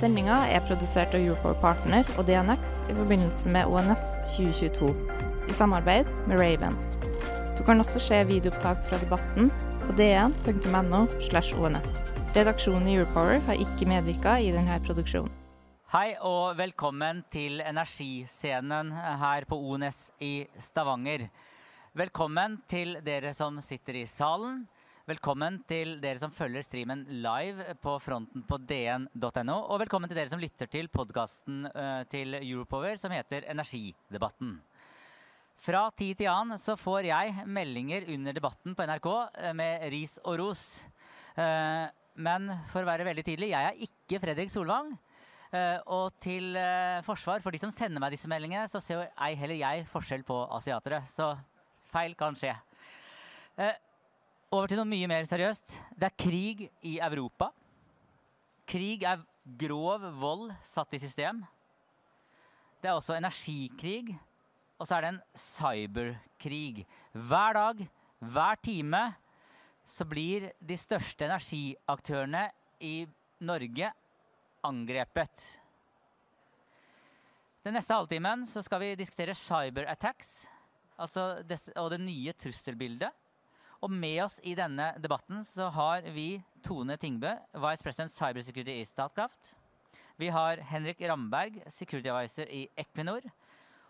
Sendinga er produsert av Europower Partner og DNX i forbindelse med ONS 2022, i samarbeid med Raven. Du kan også se videoopptak fra debatten på dn.no. slash ONS. Redaksjonen i Europower har ikke medvirka i denne produksjonen. Hei og velkommen til Energiscenen her på ONS i Stavanger. Velkommen til dere som sitter i salen. Velkommen til dere som følger streamen live på fronten på dn.no. Og velkommen til dere som lytter til podkasten til Europower som heter Energidebatten. Fra tid til annen så får jeg meldinger under debatten på NRK med ris og ros. Men for å være veldig tydelig, jeg er ikke Fredrik Solvang. Og til forsvar for de som sender meg disse meldingene, så ser ei heller jeg forskjell på asiatere. Så feil kan skje. Over til noe mye mer seriøst. Det er krig i Europa. Krig er grov vold satt i system. Det er også energikrig. Og så er det en cyberkrig. Hver dag, hver time, så blir de største energiaktørene i Norge angrepet. Den neste halvtimen så skal vi diskutere cyberattacks altså og det nye trusselbildet. Og med oss i denne debatten så har vi Tone Tingbø, Vice President Cybersecurity i Statkraft. Vi har Henrik Ramberg, Security Advisor i Equinor.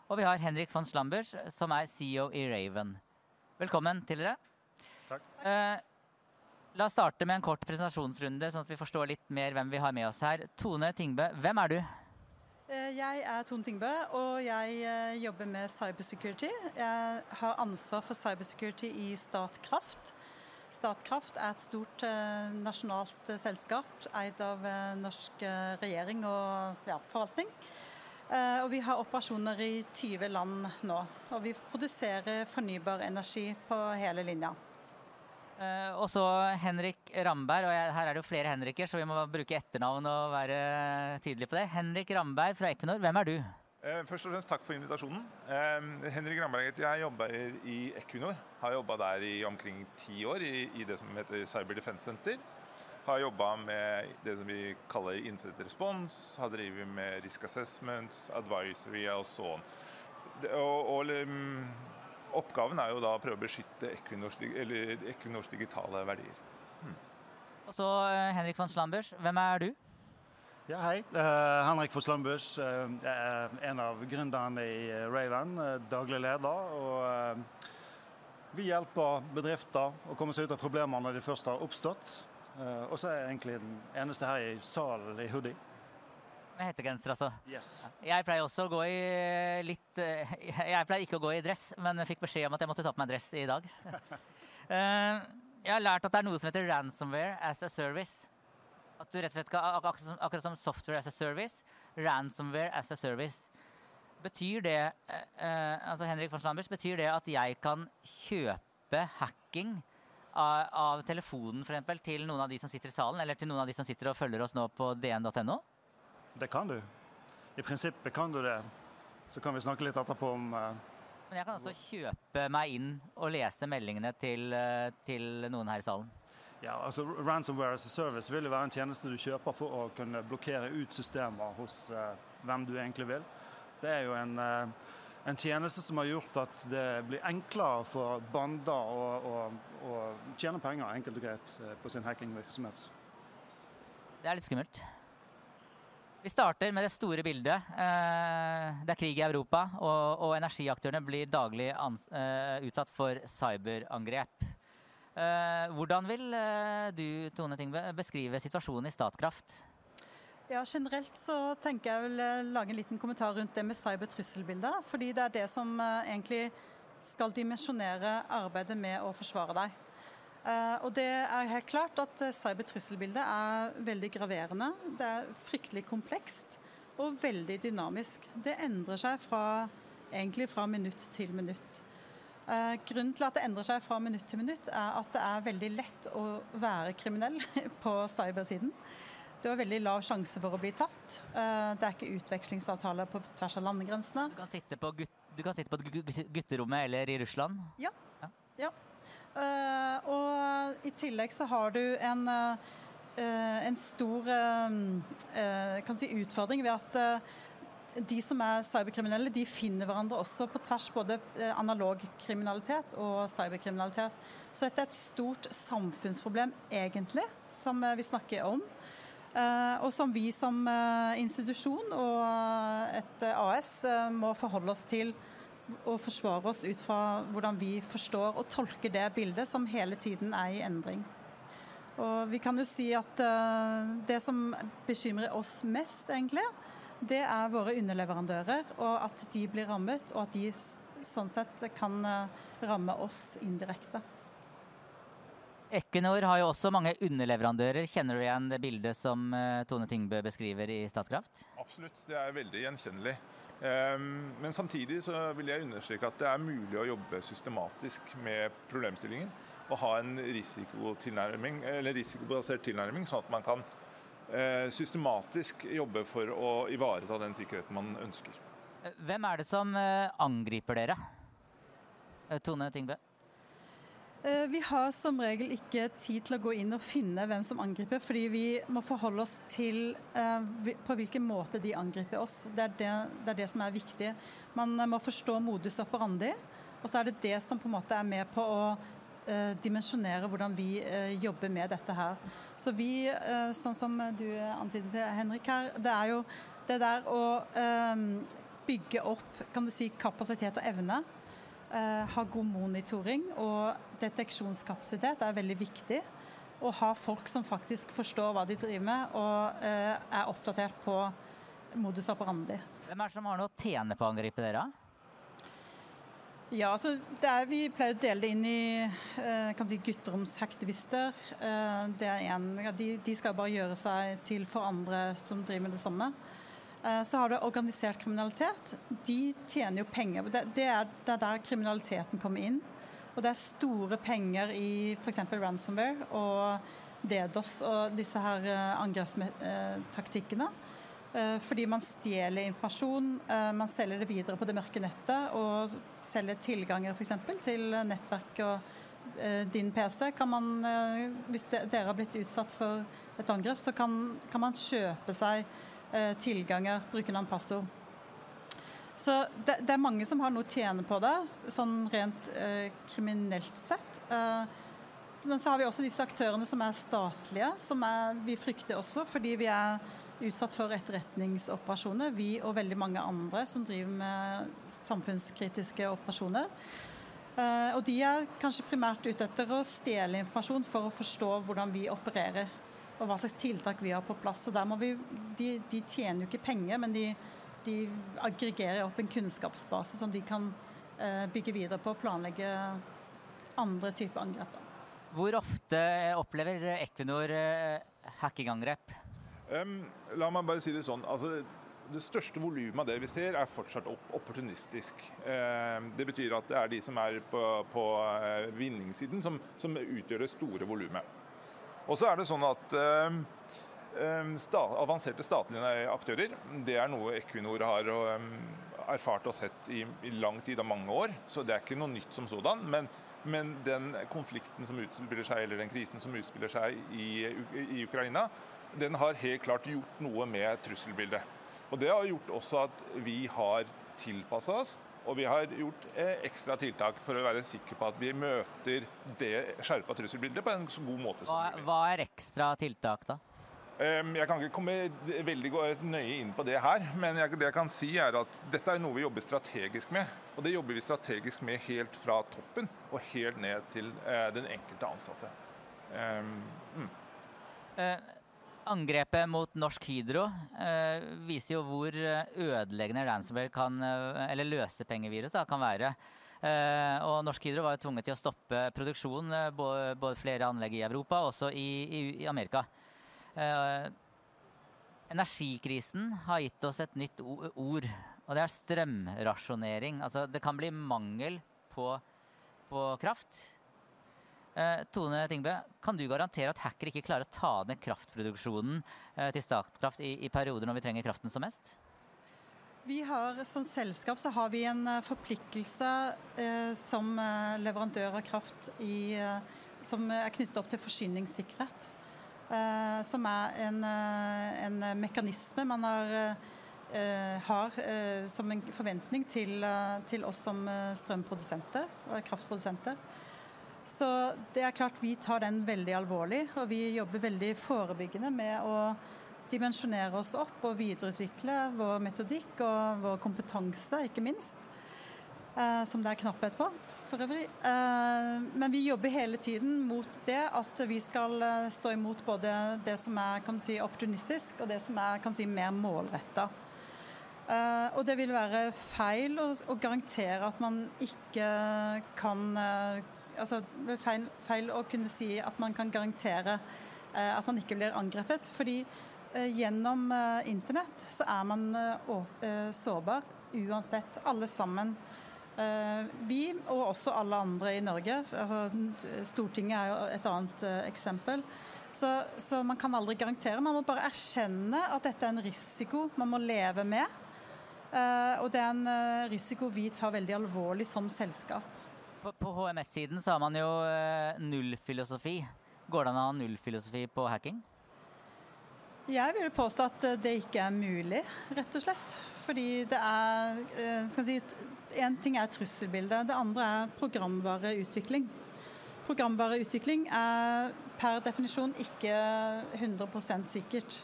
Og vi har Henrik von Slambers, som er CEO i Raven. Velkommen til dere. Takk. Eh, la oss starte med en kort presentasjonsrunde, sånn at vi forstår litt mer hvem vi har med oss her. Tone Tingbø, hvem er du? Jeg er Tone Tingbø, og jeg jobber med cybersecurity. Jeg har ansvar for cybersecurity i Statkraft. Statkraft er et stort nasjonalt selskap eid av norsk regjering og ja, forvaltning. Og vi har operasjoner i 20 land nå. Og vi produserer fornybar energi på hele linja. Uh, og så Henrik Ramberg, og her er det jo flere Henriker, så vi må bruke etternavn og være tydelige på det. Henrik Ramberg fra Equinor, hvem er du? Uh, først og fremst takk for invitasjonen. Uh, Henrik Ramberg heter jeg, jobber i Equinor. Har jobba der i omkring ti år i, det som heter Cyber Defense Center. Har jobba med det som vi kaller incident response, har drevet med risk assessment, advisory og sånn. Og, og um, Oppgaven er jo da å prøve å beskytte Equinors, Equinors digitale verdier. Hmm. Og så Henrik von Slambers, hvem er du? Ja, hei. Uh, Henrik von Slambers. Uh, jeg er en av gründerne i Raven, uh, daglig leder. og Vi hjelper bedrifter å komme seg ut av problemer når de først har oppstått. Og så er jeg egentlig den eneste her i salen i hoodie med hettegenser, altså. Yes. Jeg pleier også å gå i litt Jeg pleier ikke å gå i dress, men fikk beskjed om at jeg måtte ta på meg dress i dag. jeg har lært at det er noe som heter ransomware as a service. At du rett og slett skal, akkurat som, akkurat som software as a service, ransomware as a service. Betyr det altså Henrik von Slambers, betyr det at jeg kan kjøpe hacking av, av telefonen for eksempel, til noen av de som sitter i salen, eller til noen av de som sitter og følger oss nå på dn.no? Det kan du. I prinsippet kan du det. Så kan vi snakke litt etterpå om uh, Men jeg kan også kjøpe meg inn og lese meldingene til, uh, til noen her i salen? Ja, altså Ransomware as a service vil jo være en tjeneste du kjøper for å kunne blokkere ut systemer hos uh, hvem du egentlig vil. Det er jo en, en, tjeneste som har gjort at det blir enklere for bander å, å, å tjene penger enkelt og greit på sin hackingvirksomhet. Det er litt skummelt. Vi starter med det store bildet. Det er krig i Europa, og, og energiaktørene blir daglig utsatt for cyberangrep. Hvordan vil du Tone Tingve, beskrive situasjonen i Statkraft? Ja, Generelt så tenker jeg vil lage en liten kommentar rundt det med cybertrusselbildet. Fordi det er det som egentlig skal dimensjonere arbeidet med å forsvare deg. Uh, og det er helt klart at cybertrusselbildet er veldig graverende. Det er fryktelig komplekst. og veldig dynamisk. Det endrer seg fra, egentlig fra minutt til minutt. Eh, grunnen til at det endrer seg fra minutt til minutt, er at det er veldig lett å være kriminell på cybersiden. Du har veldig lav sjanse for å bli tatt. Eh, det er ikke utvekslingsavtaler på tvers av landegrensene. Du kan sitte på, gutt, kan sitte på gutterommet eller i Russland? Ja. ja. ja. Uh, og i tillegg så har du en, uh, en stor si utfordring ved at de som er cyberkriminelle, de finner hverandre også på tvers både eh, analog kriminalitet og cyberkriminalitet. Så dette er et stort samfunnsproblem, egentlig, som eh, vi snakker om. Eh, og som vi som institusjon og et AS må forholde oss til og forsvare oss ut fra hvordan vi forstår og tolker det bildet som hele tiden er i endring. Og vi kan jo si at det som bekymrer oss mest, egentlig, det er våre underleverandører, og at de blir rammet, og at de sånn sett kan eh, ramme oss indirekte. Equinor har jo også mange underleverandører. Kjenner du igjen det bildet som eh, Tone Tingbø beskriver i Statkraft? Absolutt, det er veldig gjenkjennelig. Ehm, men samtidig så vil jeg understreke at det er mulig å jobbe systematisk med problemstillingen. Og ha en risikotilnærming, eller risikobasert tilnærming, sånn at man kan Eh, systematisk jobbe for å ivareta den sikkerheten man ønsker. Hvem er det som eh, angriper dere? Eh, Tone Tingbø? Vi har som regel ikke tid til å gå inn og finne hvem som angriper, fordi vi må forholde oss til på hvilken måte de angriper oss. Det er det, det er det, som er viktig. Man må forstå modus operandi, og så er det det som på en måte er med på å eh, dimensjonere hvordan vi eh, jobber med dette her. Så vi, eh, sånn som du antydet Henrik her, det er jo det der å eh, bygge opp kan du si, kapasitet og evne. Eh, ha god monitoring og deteksjonskapasitet er veldig viktig. Å ha folk som faktisk forstår hva de driver med og eh, er oppdatert på modus operandi. Hvem er det som har noe å tjene på å angripe dere? Ja, altså, er, Vi pleier å dele det inn i eh, kan si, gutteromsaktivister. Eh, det er en, de, de, skal bare gjøre seg til for andre som driver med det samme. Eh, så har du organisert kriminalitet. De tjener jo penger. Det, det, er, det, er, der kriminaliteten kommer inn. Og det er store penger i f.eks. ransomware og DDoS og disse her angrepstaktikkene. Eh, fordi man stjeler informasjon, eh, man selger det videre på det mørke nettet og selger tilganger f.eks. til nettverk og eh, din PC. Kan man, hvis dere har blitt utsatt for et angrep, så kan, kan man kjøpe seg tilganger, brukernavn, passord. Så det, det, er mange som har noe å tjene på det, sånn rent eh, kriminelt sett. Eh, men så har vi også disse aktørene som er statlige, som er, vi frykter også fordi vi er utsatt for etterretningsoperasjoner, vi og veldig mange andre som driver med samfunnskritiske operasjoner. Eh, og de er kanskje primært ute etter å stjele informasjon for å forstå hvordan vi opererer. Og hva slags tiltak vi har på plass. Så der må vi, de, de tjener jo ikke penger, men de, de, aggregerer opp en kunnskapsbase som de kan eh, bygge videre på og planlegge andre typer angrep. Da. Hvor ofte opplever Equinor eh, hackingangrep? Um, la meg bare si det sånn. Altså, det største volumet av det vi ser, er fortsatt opportunistisk. Det betyr at det er de som er på, på vinningssiden, som, som, utgjør det store volumet. Og så er det sånn at avanserte statlige aktører, det er noe Equinor har erfart og sett i, lang tid og mange år. Så det er ikke noe nytt som sådan. Men, men den konflikten som utspiller seg, eller den krisen som utspiller seg i, i Ukraina, den har helt klart gjort noe med trusselbildet. Og Det har gjort også at vi har tilpassa oss, og vi har gjort eh, ekstra tiltak for å være sikre på at vi møter det skjerpa trusselbildet på en så god måte som mulig. Hva er ekstra tiltak, da? Jeg kan ikke komme veldig nøye inn på det her, men det jeg kan si er at dette er noe vi jobber strategisk med. Og det jobber vi strategisk med helt fra toppen og helt ned til eh, den enkelte ansatte. Mm. Uh, Angrepet mot Norsk Hydro eh, viser jo hvor eh, ødeleggende ransomware kan, eh, eller løsepengevirus da, kan være. Eh, og Norsk Hydro var jo tvunget til å stoppe produksjon, eh, både, flere anlegg i Europa og også i, i, i Amerika. Eh, Energikrisen har gitt oss et nytt ord, og det er strømrasjonering. Altså, det kan bli mangel på, på kraft. Eh, Tone Tingbø, kan du garantere at hackere ikke klarer å ta ned kraftproduksjonen eh, til Statkraft i, i perioder når vi trenger kraften som mest? Vi har, Som selskap så har vi en eh, forpliktelse eh, som eh, leverandør av kraft i, som er knyttet opp til forsyningssikkerhet. Eh, som er en, eh, en mekanisme man har, har som en forventning til, til oss som strømprodusenter og kraftprodusenter. Så det er klart vi tar den veldig alvorlig, og vi jobber veldig forebyggende med å dimensjonere oss opp og videreutvikle vår metodikk og vår kompetanse, ikke minst. Eh, som det er knapphet på, for øvrig. Eh, men vi jobber hele tiden mot det at vi skal eh, stå imot både det som er kan si, opportunistisk, og det som er kan si, mer målretta. Eh, og det vil være feil å, garantere at man ikke kan Altså feil, feil, å kunne si at man kan garantere at man ikke blir angrepet. fordi gjennom internett så er man sårbar uansett, alle sammen. Vi, og også alle andre i Norge. Altså, Stortinget er jo et annet eksempel. Så, så, man kan aldri garantere. Man må bare erkjenne at dette er en risiko man må leve med. og det er en risiko vi tar veldig alvorlig som selskap. På, på HMS-siden så har man jo nullfilosofi. Går det an å ha nullfilosofi på hacking? Jeg vil påstå at eh, det ikke er mulig, rett og slett. Fordi det er eh, kan si, En ting er trusselbildet, det andre er programvareutvikling. Programvareutvikling er per definisjon ikke 100 sikkert.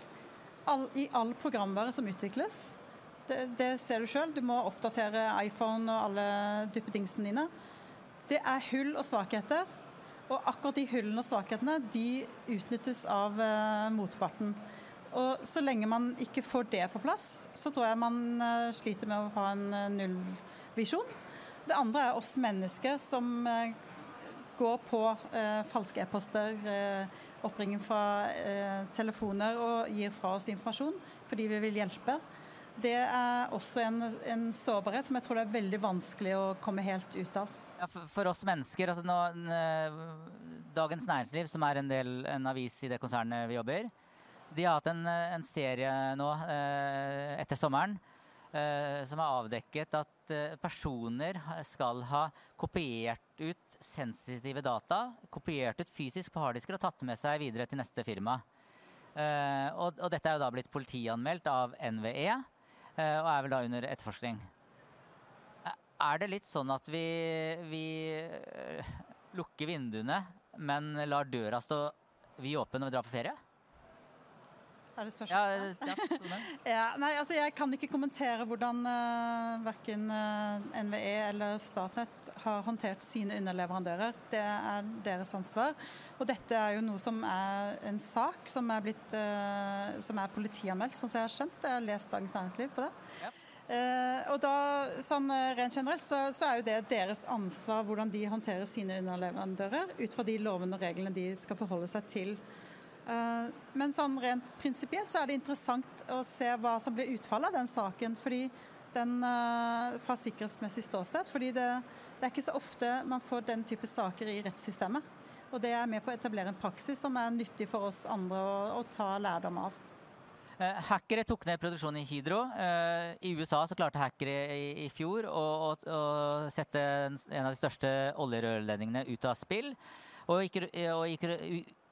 All, I all programvare som utvikles, det, det ser du sjøl, du må oppdatere iPhone og alle duppedingsene dine. Det er hull og svakheter. Og akkurat de hullene og svakhetene de utnyttes av eh, motparten. Og så lenge man ikke får det på plass, så tror jeg man eh, sliter med å ha en uh, nullvisjon. Det andre er oss mennesker som uh, går på falske e-poster, oppringing fra telefoner og gir fra oss informasjon fordi vi vil hjelpe. Det er også en, en sårbarhet som jeg tror det er veldig vanskelig å komme helt ut av. Ja, for, for, oss mennesker, altså nå, Dagens Næringsliv, som er en, del, en avis i det konsernet vi jobber, de har hatt en, en serie nå eh, etter sommeren eh, som har avdekket at eh, personer skal ha kopiert ut sensitive data, kopiert ut fysisk på harddisker og tatt med seg videre til neste firma. Og, og dette er jo da blitt politianmeldt av NVE, og er vel da under etterforskning. Er det litt sånn at vi, vi lukker vinduene, men lar døra stå vidåpen når vi drar på ferie? Er det spørsmålet? Ja, ja, ja, nei, altså jeg kan ikke kommentere hvordan uh, eh, verken uh, eh, NVE eller Statnett har håndtert sine underleverandører. Det er deres ansvar. Og dette er jo noe som er en sak som er, blitt, uh, som er politianmeldt, sånn som jeg har skjønt. Jeg har lest Dagens Næringsliv på det. Ja. Uh, og da, sånn Rent generelt så, så, er jo det deres ansvar hvordan de håndterer sine underleverandører, ut fra de lovene og reglene de skal forholde seg til. Eh, men sånn rent prinsipielt så er det interessant å se hva som blir utfallet av den saken. fordi den, eh, fra sikkerhetsmessig ståsted. fordi det, det, er ikke så ofte man får den type saker i rettssystemet. Og det er med på å etablere en praksis som er nyttig for oss andre å, å ta lærdom av. Eh, hackere tok ned produksjonen i Hydro. I USA så klarte hackere i, fjor å, å, å, sette en av de største oljerørledningene ut av spill. Og, og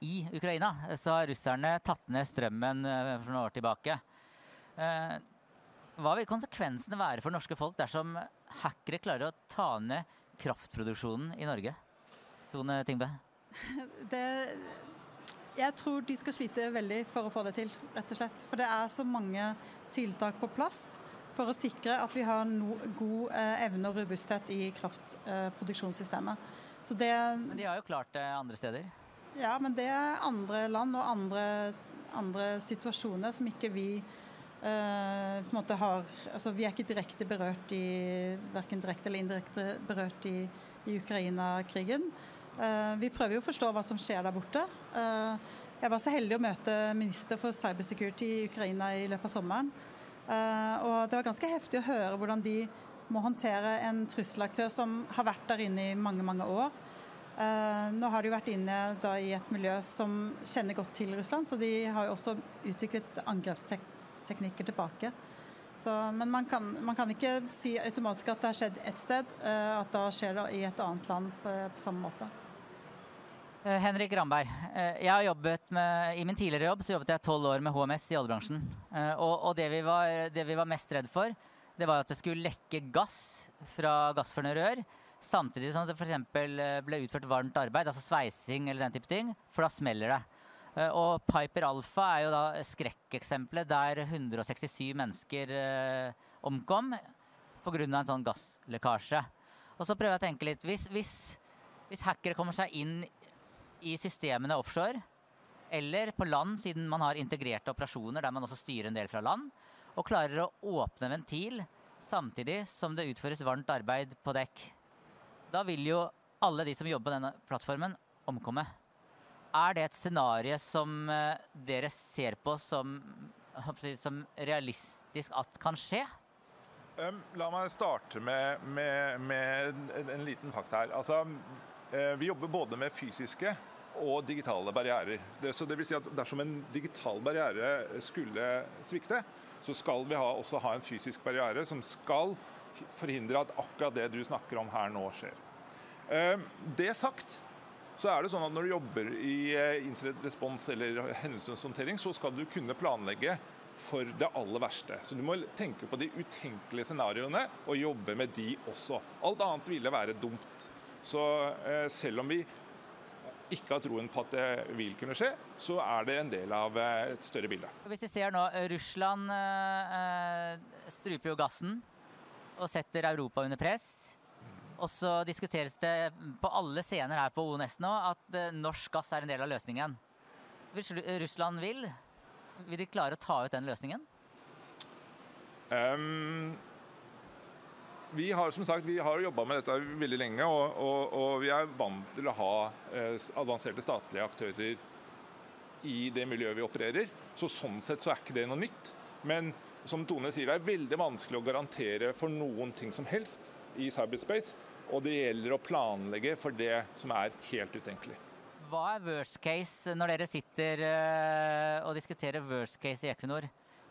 i Ukraina så har russerne tatt ned strømmen eh, for noen år tilbake. Eh, hva vil konsekvensene være for norske folk dersom hackere klarer å ta ned kraftproduksjonen i Norge? Tone Tingbø? Det, jeg tror de skal slite veldig for å få det til, rett og slett. For det er så mange tiltak på plass for å sikre at vi har no, god eh, evne og robusthet i kraftproduksjonssystemet. Eh, Men de har jo klart det andre steder? Ja, men det er andre land og andre, andre situasjoner som ikke vi uh, på en måte har altså Vi er ikke direkte berørt i verken direkte eller indirekte berørt i, i Ukraina-krigen. Uh, vi prøver jo å forstå hva som skjer der borte. Uh, Jeg var så heldig å møte minister for cybersecurity i Ukraina i løpet av sommeren. Og det var ganske heftig å høre hvordan de må håndtere en trusselaktør som har vært der inne i mange, mange år. Nå har de vært inne i et miljø som kjenner godt til Russland, så de har jo også utviklet angrepsteknikker tilbake. Så, men man kan, man kan, ikke si automatisk at det har skjedd ett sted, at da skjer det i et annet land på, på samme måte. Eh, Henrik Ramberg, eh, jeg har jobbet med, I min tidligere jobb så jobbet jeg tolv år med HMS i oljebransjen. Eh, og, og det, vi var, det, vi var, mest redd for, det var at det skulle lekke gass fra gassførende rør. Samtidig som det f.eks. ble utført varmt arbeid, altså sveising eller den type ting. For da smeller det. Og Piper Alpha er jo da skrekkeksempelet der 167 mennesker omkom pga. en sånn gasslekkasje. Og så prøver jeg å tenke litt Hvis, hvis, hvis hackere kommer seg inn i systemene offshore eller på land, siden man har integrerte operasjoner der man også styrer en del fra land, og klarer å åpne ventil samtidig som det utføres varmt arbeid på dekk. Da vil jo alle de som jobber på denne plattformen, omkomme. Er det et scenario som eh, dere ser på som, som realistisk at kan skje? Um, la meg starte med, med, med en, en, liten fakta her. Altså, uh, vi jobber både med fysiske og digitale barrierer. Det, så det vil si at Dersom en digital barriere skulle svikte, så skal vi ha, også ha en fysisk barriere som skal forhindre at akkurat det du snakker om her nå, skjer. Eh, det sagt, så er det sånn at når du jobber i eh, incident respons eller hendelseshåndtering, så skal du kunne planlegge for det aller verste. Så du må tenke på de utenkelige scenarioene og jobbe med de også. Alt annet ville være dumt. Så eh, selv om vi ikke har troen på at det vil kunne skje, så er det en del av eh, et større bilde. Hvis vi ser nå, eh, Russland øh, struper jo gassen og setter Europa under press. Og så diskuteres det på alle scener her på ONS nå at norsk gass er en del av løsningen. Så Hvis Russland vil, vil de klare å ta ut den løsningen? Um, vi har som sagt, vi har jobba med dette veldig lenge, og, og, og, vi er vant til å ha eh, avanserte statlige aktører i det miljøet vi opererer. Så Sånn sett så er ikke det noe nytt. Men som Tone sier, det er veldig vanskelig å garantere for noen ting som helst i cyberspace. Og det gjelder å planlegge for det som er helt utenkelig. Hva er worst case når dere sitter eh, og diskuterer worst case i Equinor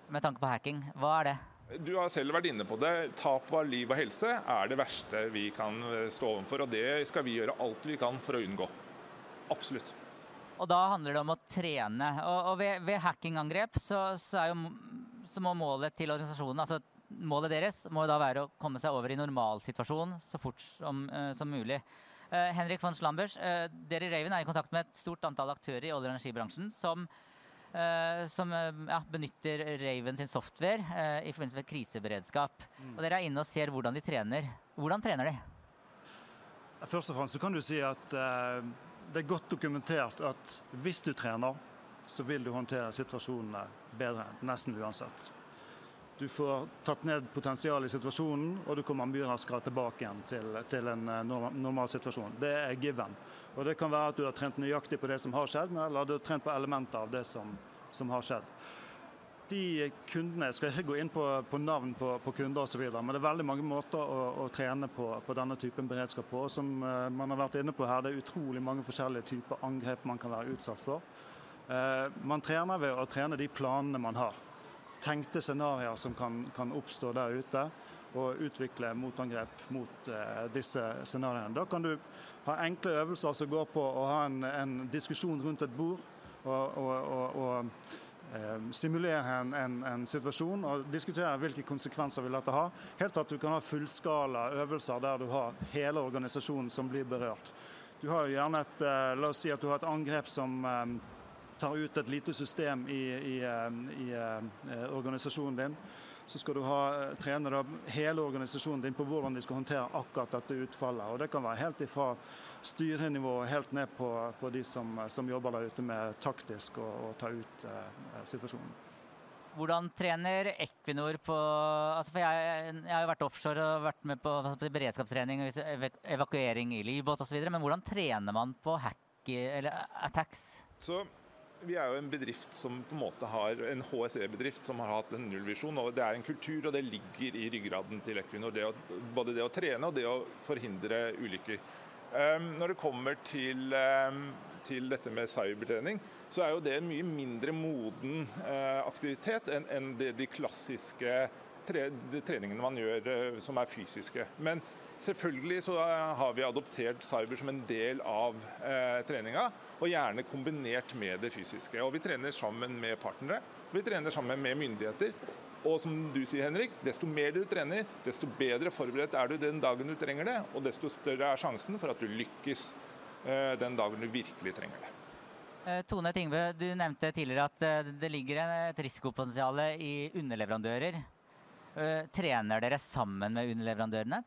med tanke på hacking? Hva er det? Du har selv vært inne på det. Tap av liv og helse er det verste vi kan eh, stå overfor. Og det skal vi gjøre alt vi kan for å unngå. Absolutt. Og da handler det om å trene. Og, og ved, ved hackingangrep så, så, jo, så, må målet til organisasjonen, altså målet deres, må da være å komme seg over i normalsituasjon så fort som, uh, som mulig. Uh, Henrik von Slambers, uh, dere i Raven er i kontakt med et stort antall aktører i olje- og energibransjen som som uh, ja, benytter Raven sin software uh, i forbindelse med kriseberedskap. Mm. Og Dere er inne og ser hvordan de trener. Hvordan trener de? Først og fremst så kan du si at det er godt dokumentert at hvis du trener, så vil du håndtere situasjonene bedre nesten uansett. Du får tatt ned potensialet i situasjonen, og du kommer mye raskere tilbake igjen til, til en normal situasjon. Det er given. Og Det kan være at du har trent nøyaktig på det som har skjedd, eller du har trent på elementer av det som, som har skjedd. De kundene, Jeg skal ikke gå inn på, på navn på, på kunder osv., men det er veldig mange måter å, å trene på, på, denne typen beredskap på. Som uh, man har vært inne på her, Det er utrolig mange forskjellige typer angrep man kan være utsatt for. Uh, man trener ved å trene de planene man har. Tenkte scenarioer som kan, kan oppstå der ute og utvikle motangrep mot eh, disse scenarioene. Da kan du ha enkle øvelser som går på å ha en, en diskusjon rundt et bord og, og, og, og eh, simulere en, en, en, situasjon og diskutere hvilke konsekvenser vil dette ha. Helt at du kan ha fullskala øvelser der du har hele organisasjonen som blir berørt. Du har jo gjerne et, eh, La oss si at du har et angrep som eh, tar ut et lite system i, i, i, i organisasjonen din så skal du ha, eh, trene da, hele organisasjonen din på hvordan de skal håndtere akkurat dette utfallet. Og Det kan være helt ifra styrenivå helt ned på, på de som, som, jobber der ute med taktisk å ta ut eh, situasjonen. Hvordan trener Equinor på altså for jeg, jeg, har jo vært offshore og vært med på beredskapstrening og evakuering i livbåt osv. Men hvordan trener man på hack eller attacks? Så Vi er jo en bedrift som på en måte har en HSE-bedrift som har hatt en nullvisjon. og Det er en kultur, og det ligger i ryggraden til Equinor. Det å, både det å trene og det å forhindre ulykker. Um, når det kommer til, um, til dette med cybertrening, så er jo det en mye mindre moden uh, aktivitet enn en de klassiske treningene man gjør uh, som er fysiske. Men Selvfølgelig så har vi adoptert cyber som en del av eh, treninga, og gjerne kombinert med det fysiske. Og Vi trener sammen med partnere, vi trener sammen med myndigheter. Og som du sier, Henrik, desto mer du trener, desto bedre forberedt er du den dagen du trenger det, og desto større er sjansen for at du lykkes eh, den dagen du virkelig trenger det. Eh, Tone Tingve, du nevnte tidligere at eh, det ligger et risikopotensial i underleverandører. Eh, trener dere sammen med underleverandørene?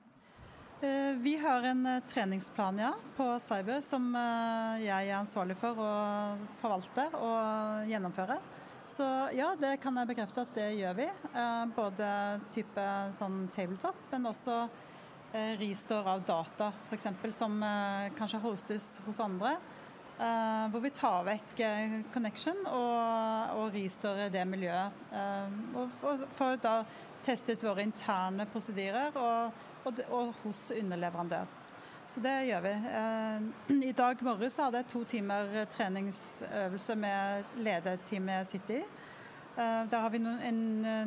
Eh, vi har en eh, treningsplan ja, på Cyber som eh, jeg er ansvarlig for å forvalte og gjennomføre. Så ja, det kan jeg bekrefte at det gjør vi. Både type sånn tabletop, men også ristår av data, f.eks. som kanskje hostes hos andre. Hvor vi tar vekk connection og, og ristår det miljøet. For da testet våre interne prosedyrer og, og, og, hos underleverandør. Så det gjør vi. Eh, I dag morges hadde jeg to timer treningsøvelse med lederteamet City. Eh, der har vi en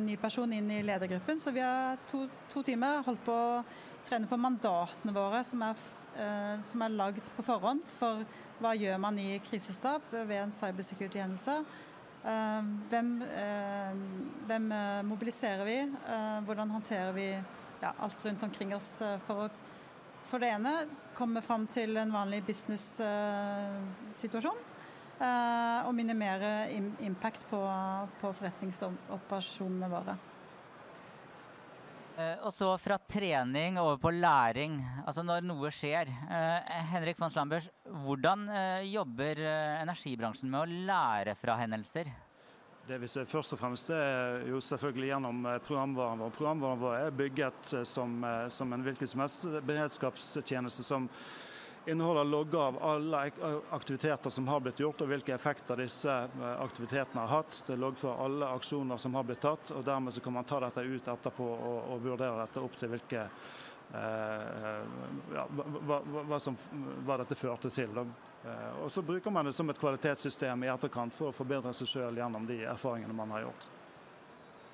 ny person inn i ledergruppen, så vi har to, to timer holdt på å trene på mandatene våre, som er, eh, som er lagd på forhånd for hva gjør man i krisestab ved en cybersecurity-hendelse. Eh, hvem, eh, hvem eh, mobiliserer vi? Hvordan håndterer vi ja, alt rundt omkring oss for å for det ene komme fram til en vanlig business-situasjon. Og minimere impact på, på forretningsoperasjonene våre. Eh, og så fra trening over på læring, altså når noe skjer. Eh, Henrik von Slambers, hvordan eh, jobber energibransjen med å lære fra hendelser? Det vi ser først og fremst er jo selvfølgelig gjennom programvaren vår. Programvaren vår er bygget som, som en hvilken som helst beredskapstjeneste som inneholder logger av alle aktiviteter som har blitt gjort, og hvilke effekter disse eh, aktivitetene har hatt. Det loggfører alle aksjoner som har blitt tatt, og dermed så kan man ta dette ut etterpå og, og vurdere dette opp til hvilke eh, ja, hva, hva, som, hva, dette førte til. Eh, og Så bruker man det som et kvalitetssystem i etterkant for å forbedre seg sjøl gjennom de erfaringene man har gjort.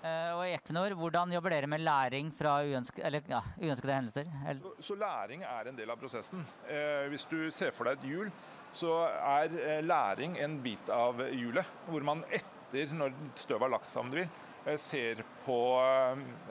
Eh, og Equinor, hvordan jobber dere med læring fra uønskede, eller, ja, uønskede hendelser? Så, så, læring er en del av prosessen. Eh, hvis du ser for deg et hjul, så er eh, læring en bit av hjulet. Hvor man etter, når støvet har lagt seg, om du vil, eh, ser på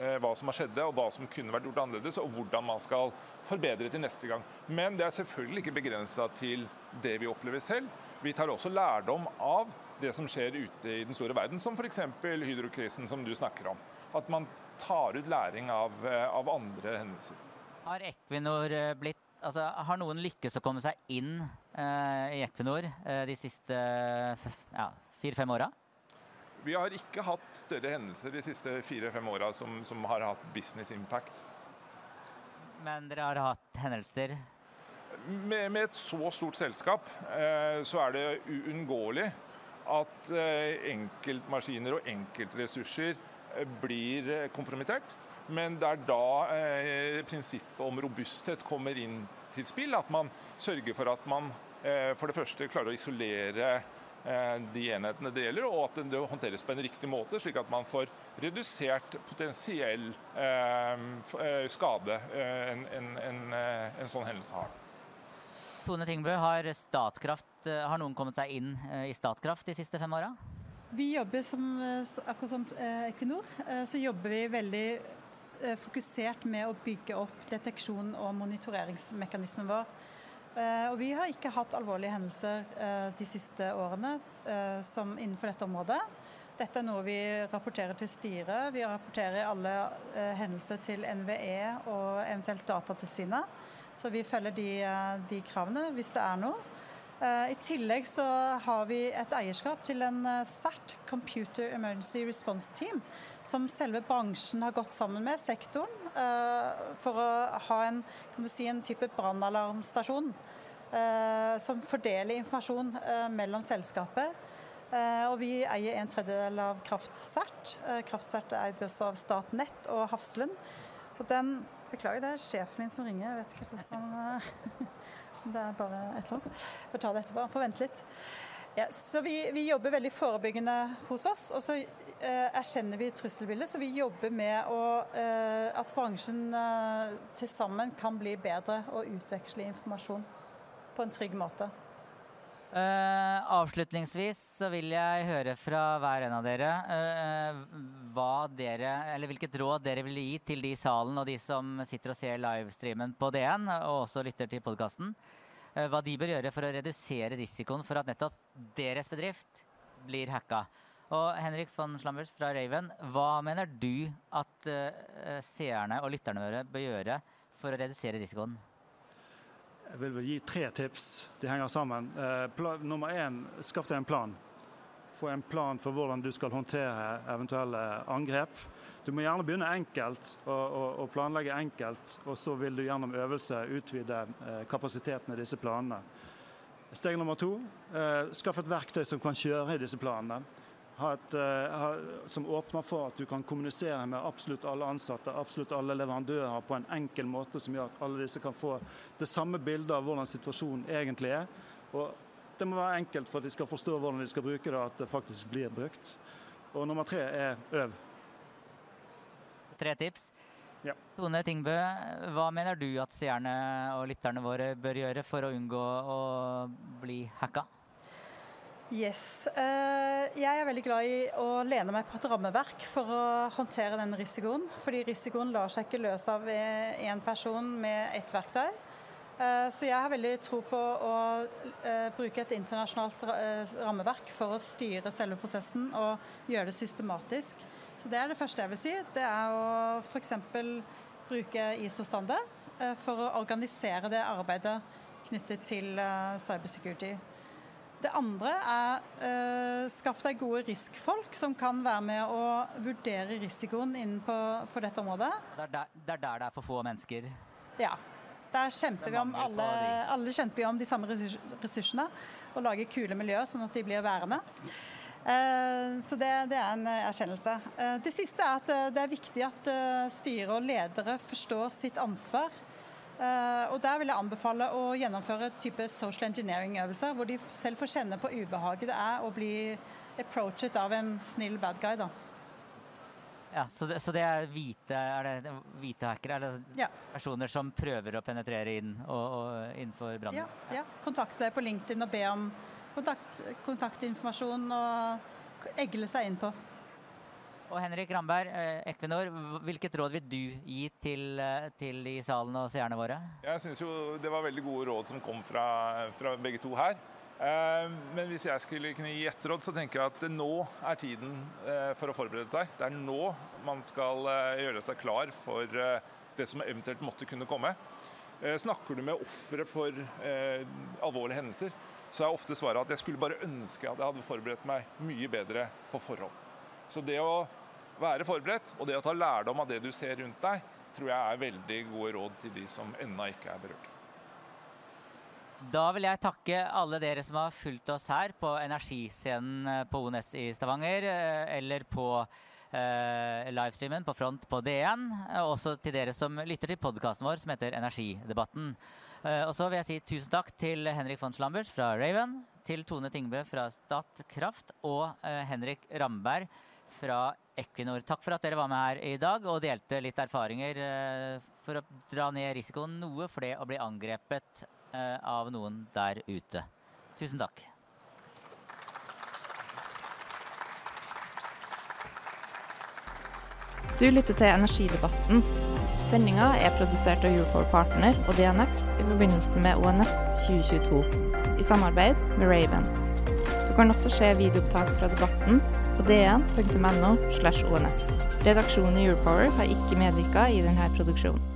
eh, hva som har skjedd, og hva som kunne vært gjort annerledes, og hvordan man skal forbedre til neste gang. Men det er selvfølgelig ikke begrensa til det vi opplever selv. Vi tar også lærdom av det som skjer ute i den store verden, som f.eks. hydrokrisen som du snakker om. At man tar ut læring av, eh, av andre hendelser. Har Equinor eh, blitt Altså, har noen lykkes å komme seg inn eh, i Equinor eh, de siste ja, fire-fem åra? Vi har ikke hatt større hendelser de siste fire-fem åra som, som, har hatt business impact. Men dere har hatt hendelser? Med, med et så stort selskap eh, så er det uunngåelig at eh, enkeltmaskiner og enkeltressurser eh, blir eh, kompromittert. Men det er da prinsippet om robusthet kommer inn til spill. At man sørger for at man for det første klarer å isolere de enhetene det gjelder, og at det håndteres på en riktig måte, slik at man får redusert potensiell skade en, en, en, en sånn hendelse har. Tone Tingbø, har Statkraft, eh, har noen kommet seg inn eh, i Statkraft de siste fem åra? Vi jobber som, eh, akkurat som Equinor, så jobber vi veldig fokusert med å bygge opp deteksjon og monitoreringsmekanismen vår. Og vi har ikke hatt alvorlige hendelser de siste årene som innenfor dette området. Dette er noe vi rapporterer til styret. Vi rapporterer alle hendelser til NVE og eventuelt Datatilsynet. Så vi følger de, eh, de kravene hvis det er noe. Eh, I tillegg så har vi et eierskap til en eh, CERT, Computer Emergency Response Team, som selve bransjen har gått sammen med, sektoren, for å ha en, si, en type brannalarmstasjon som fordeler informasjon mellom selskapet. Og vi eier en tredjedel av Kraftsert. Kraftsert også av Statnett og Hafslund. Og den Beklager, det er sjefen min som ringer. Jeg vet ikke hvorfor han Det er bare et eller annet. Får ta det etterpå. Får vente litt. Ja, så vi, vi, jobber veldig forebyggende hos oss, og så eh, erkjenner vi trusselbildet. Så vi jobber med å, eh, at bransjen eh, til sammen kan bli bedre og utveksle informasjon på en trygg måte. Uh, avslutningsvis så vil jeg høre fra hver en av dere uh, hva dere, eller hvilket råd dere vil gi til de i salen og de som sitter og ser livestreamen på DN, og også lytter til podkasten. Uh, hva de bør gjøre for å redusere risikoen for at nettopp deres bedrift blir hacka. Og Henrik von Schlammers fra Raven, hva mener du at seerne og lytterne våre bør gjøre for å redusere risikoen? Jeg vil vel gi tre tips. De henger sammen. Eh, nummer én, skaff deg en plan. Få en plan for hvordan du skal håndtere eventuelle angrep. Du må gjerne begynne enkelt og, planlegge enkelt, og så vil du gjennom øvelse utvide eh, kapasiteten i disse planene. Steg nummer to, eh, skaff et verktøy som kan kjøre i disse planene et, uh, som åpner for at du kan kommunisere med absolutt alle ansatte, absolutt alle leverandører på en enkel måte som gjør at alle disse kan få det samme bildet av hvordan situasjonen egentlig er. Og det må være enkelt for at de skal forstå hvordan de skal bruke det, at det faktisk blir brukt. Og nummer tre er øv. Tre tips. Ja. Tone Tingbø, hva mener du at seerne og lytterne våre bør gjøre for å unngå å bli hacka? Yes. Eh, jeg er veldig glad i å lene meg på et rammeverk for å håndtere den risikoen. Fordi risikoen lar seg ikke løse av én person med ett verktøy. Eh, så jeg har veldig tro på å eh, bruke et internasjonalt rammeverk for å styre selve prosessen og gjøre det systematisk. Så det er det første jeg vil si. Det er å f.eks. bruke ISO-standard for å organisere det arbeidet knyttet til cybersecurity. Det andre er skaff deg gode riskfolk som kan være med å vurdere risikoen innenfor dette området. Det er der det er for få mennesker? Ja. Der kjemper vi om alle, alle kjemper vi om de samme ressursene og lager kule miljøer sånn at de blir værende. Uh, så det, det, er en erkjennelse. Uh, det siste er at det er viktig at styre og ledere forstår sitt ansvar og Der vil jeg anbefale å gjennomføre type social engineering-øvelser, hvor de selv får kjenne på ubehaget det er å bli approachet av en snill bad guy. da. Ja, Så det, så det er hvite er det hvite hackere? Eller ja. personer som prøver å penetrere inn og, og innenfor brannen? Ja, ja. Kontakte deg på LinkedIn og be om kontakt, kontaktinformasjon og egle seg inn på. Og Henrik Ramberg, eh, Equinor, hvilket råd vil du gi til, eh, til de i salen og seerne våre? Jeg syns jo det var veldig gode råd som kom fra, fra begge to her. Eh, men hvis jeg skulle kunne gi ett råd, så tenker jeg at nå er tiden for å forberede seg. Det er nå man skal gjøre seg klar for det som eventuelt måtte kunne komme. Snakker du med ofre for alvorlige hendelser, så er ofte svaret at jeg skulle bare ønske at jeg hadde forberedt meg mye bedre på forhånd. Så det å være forberedt og det å ta lærdom av det du ser rundt deg, tror jeg er veldig gode råd til de som ennå ikke er berørt. Da vil jeg takke alle dere som har fulgt oss her på Energiscenen eh, på ONS i Stavanger, eh, eller på eh, livestreamen på Front på DN. Og Også til dere som lytter til podkasten vår som heter Energidebatten. Eh, og så vil jeg si tusen takk til Henrik von Schlambert fra Raven, til Tone Tingbø fra Statkraft og eh, Henrik Ramberg fra Equinor. Takk for at dere var med her i dag og delte litt erfaringer eh, for å dra ned risikoen noe for det å bli angrepet av noen der ute. Tusen takk. Du lytter til Energidebatten. Sendinga er produsert av Europower Partner og DNX i forbindelse med ONS 2022, i samarbeid med Raven. Du kan også se videoopptak fra debatten på dn.no. slash ONS. Redaksjonen i Europower har ikke medvirka i denne produksjonen.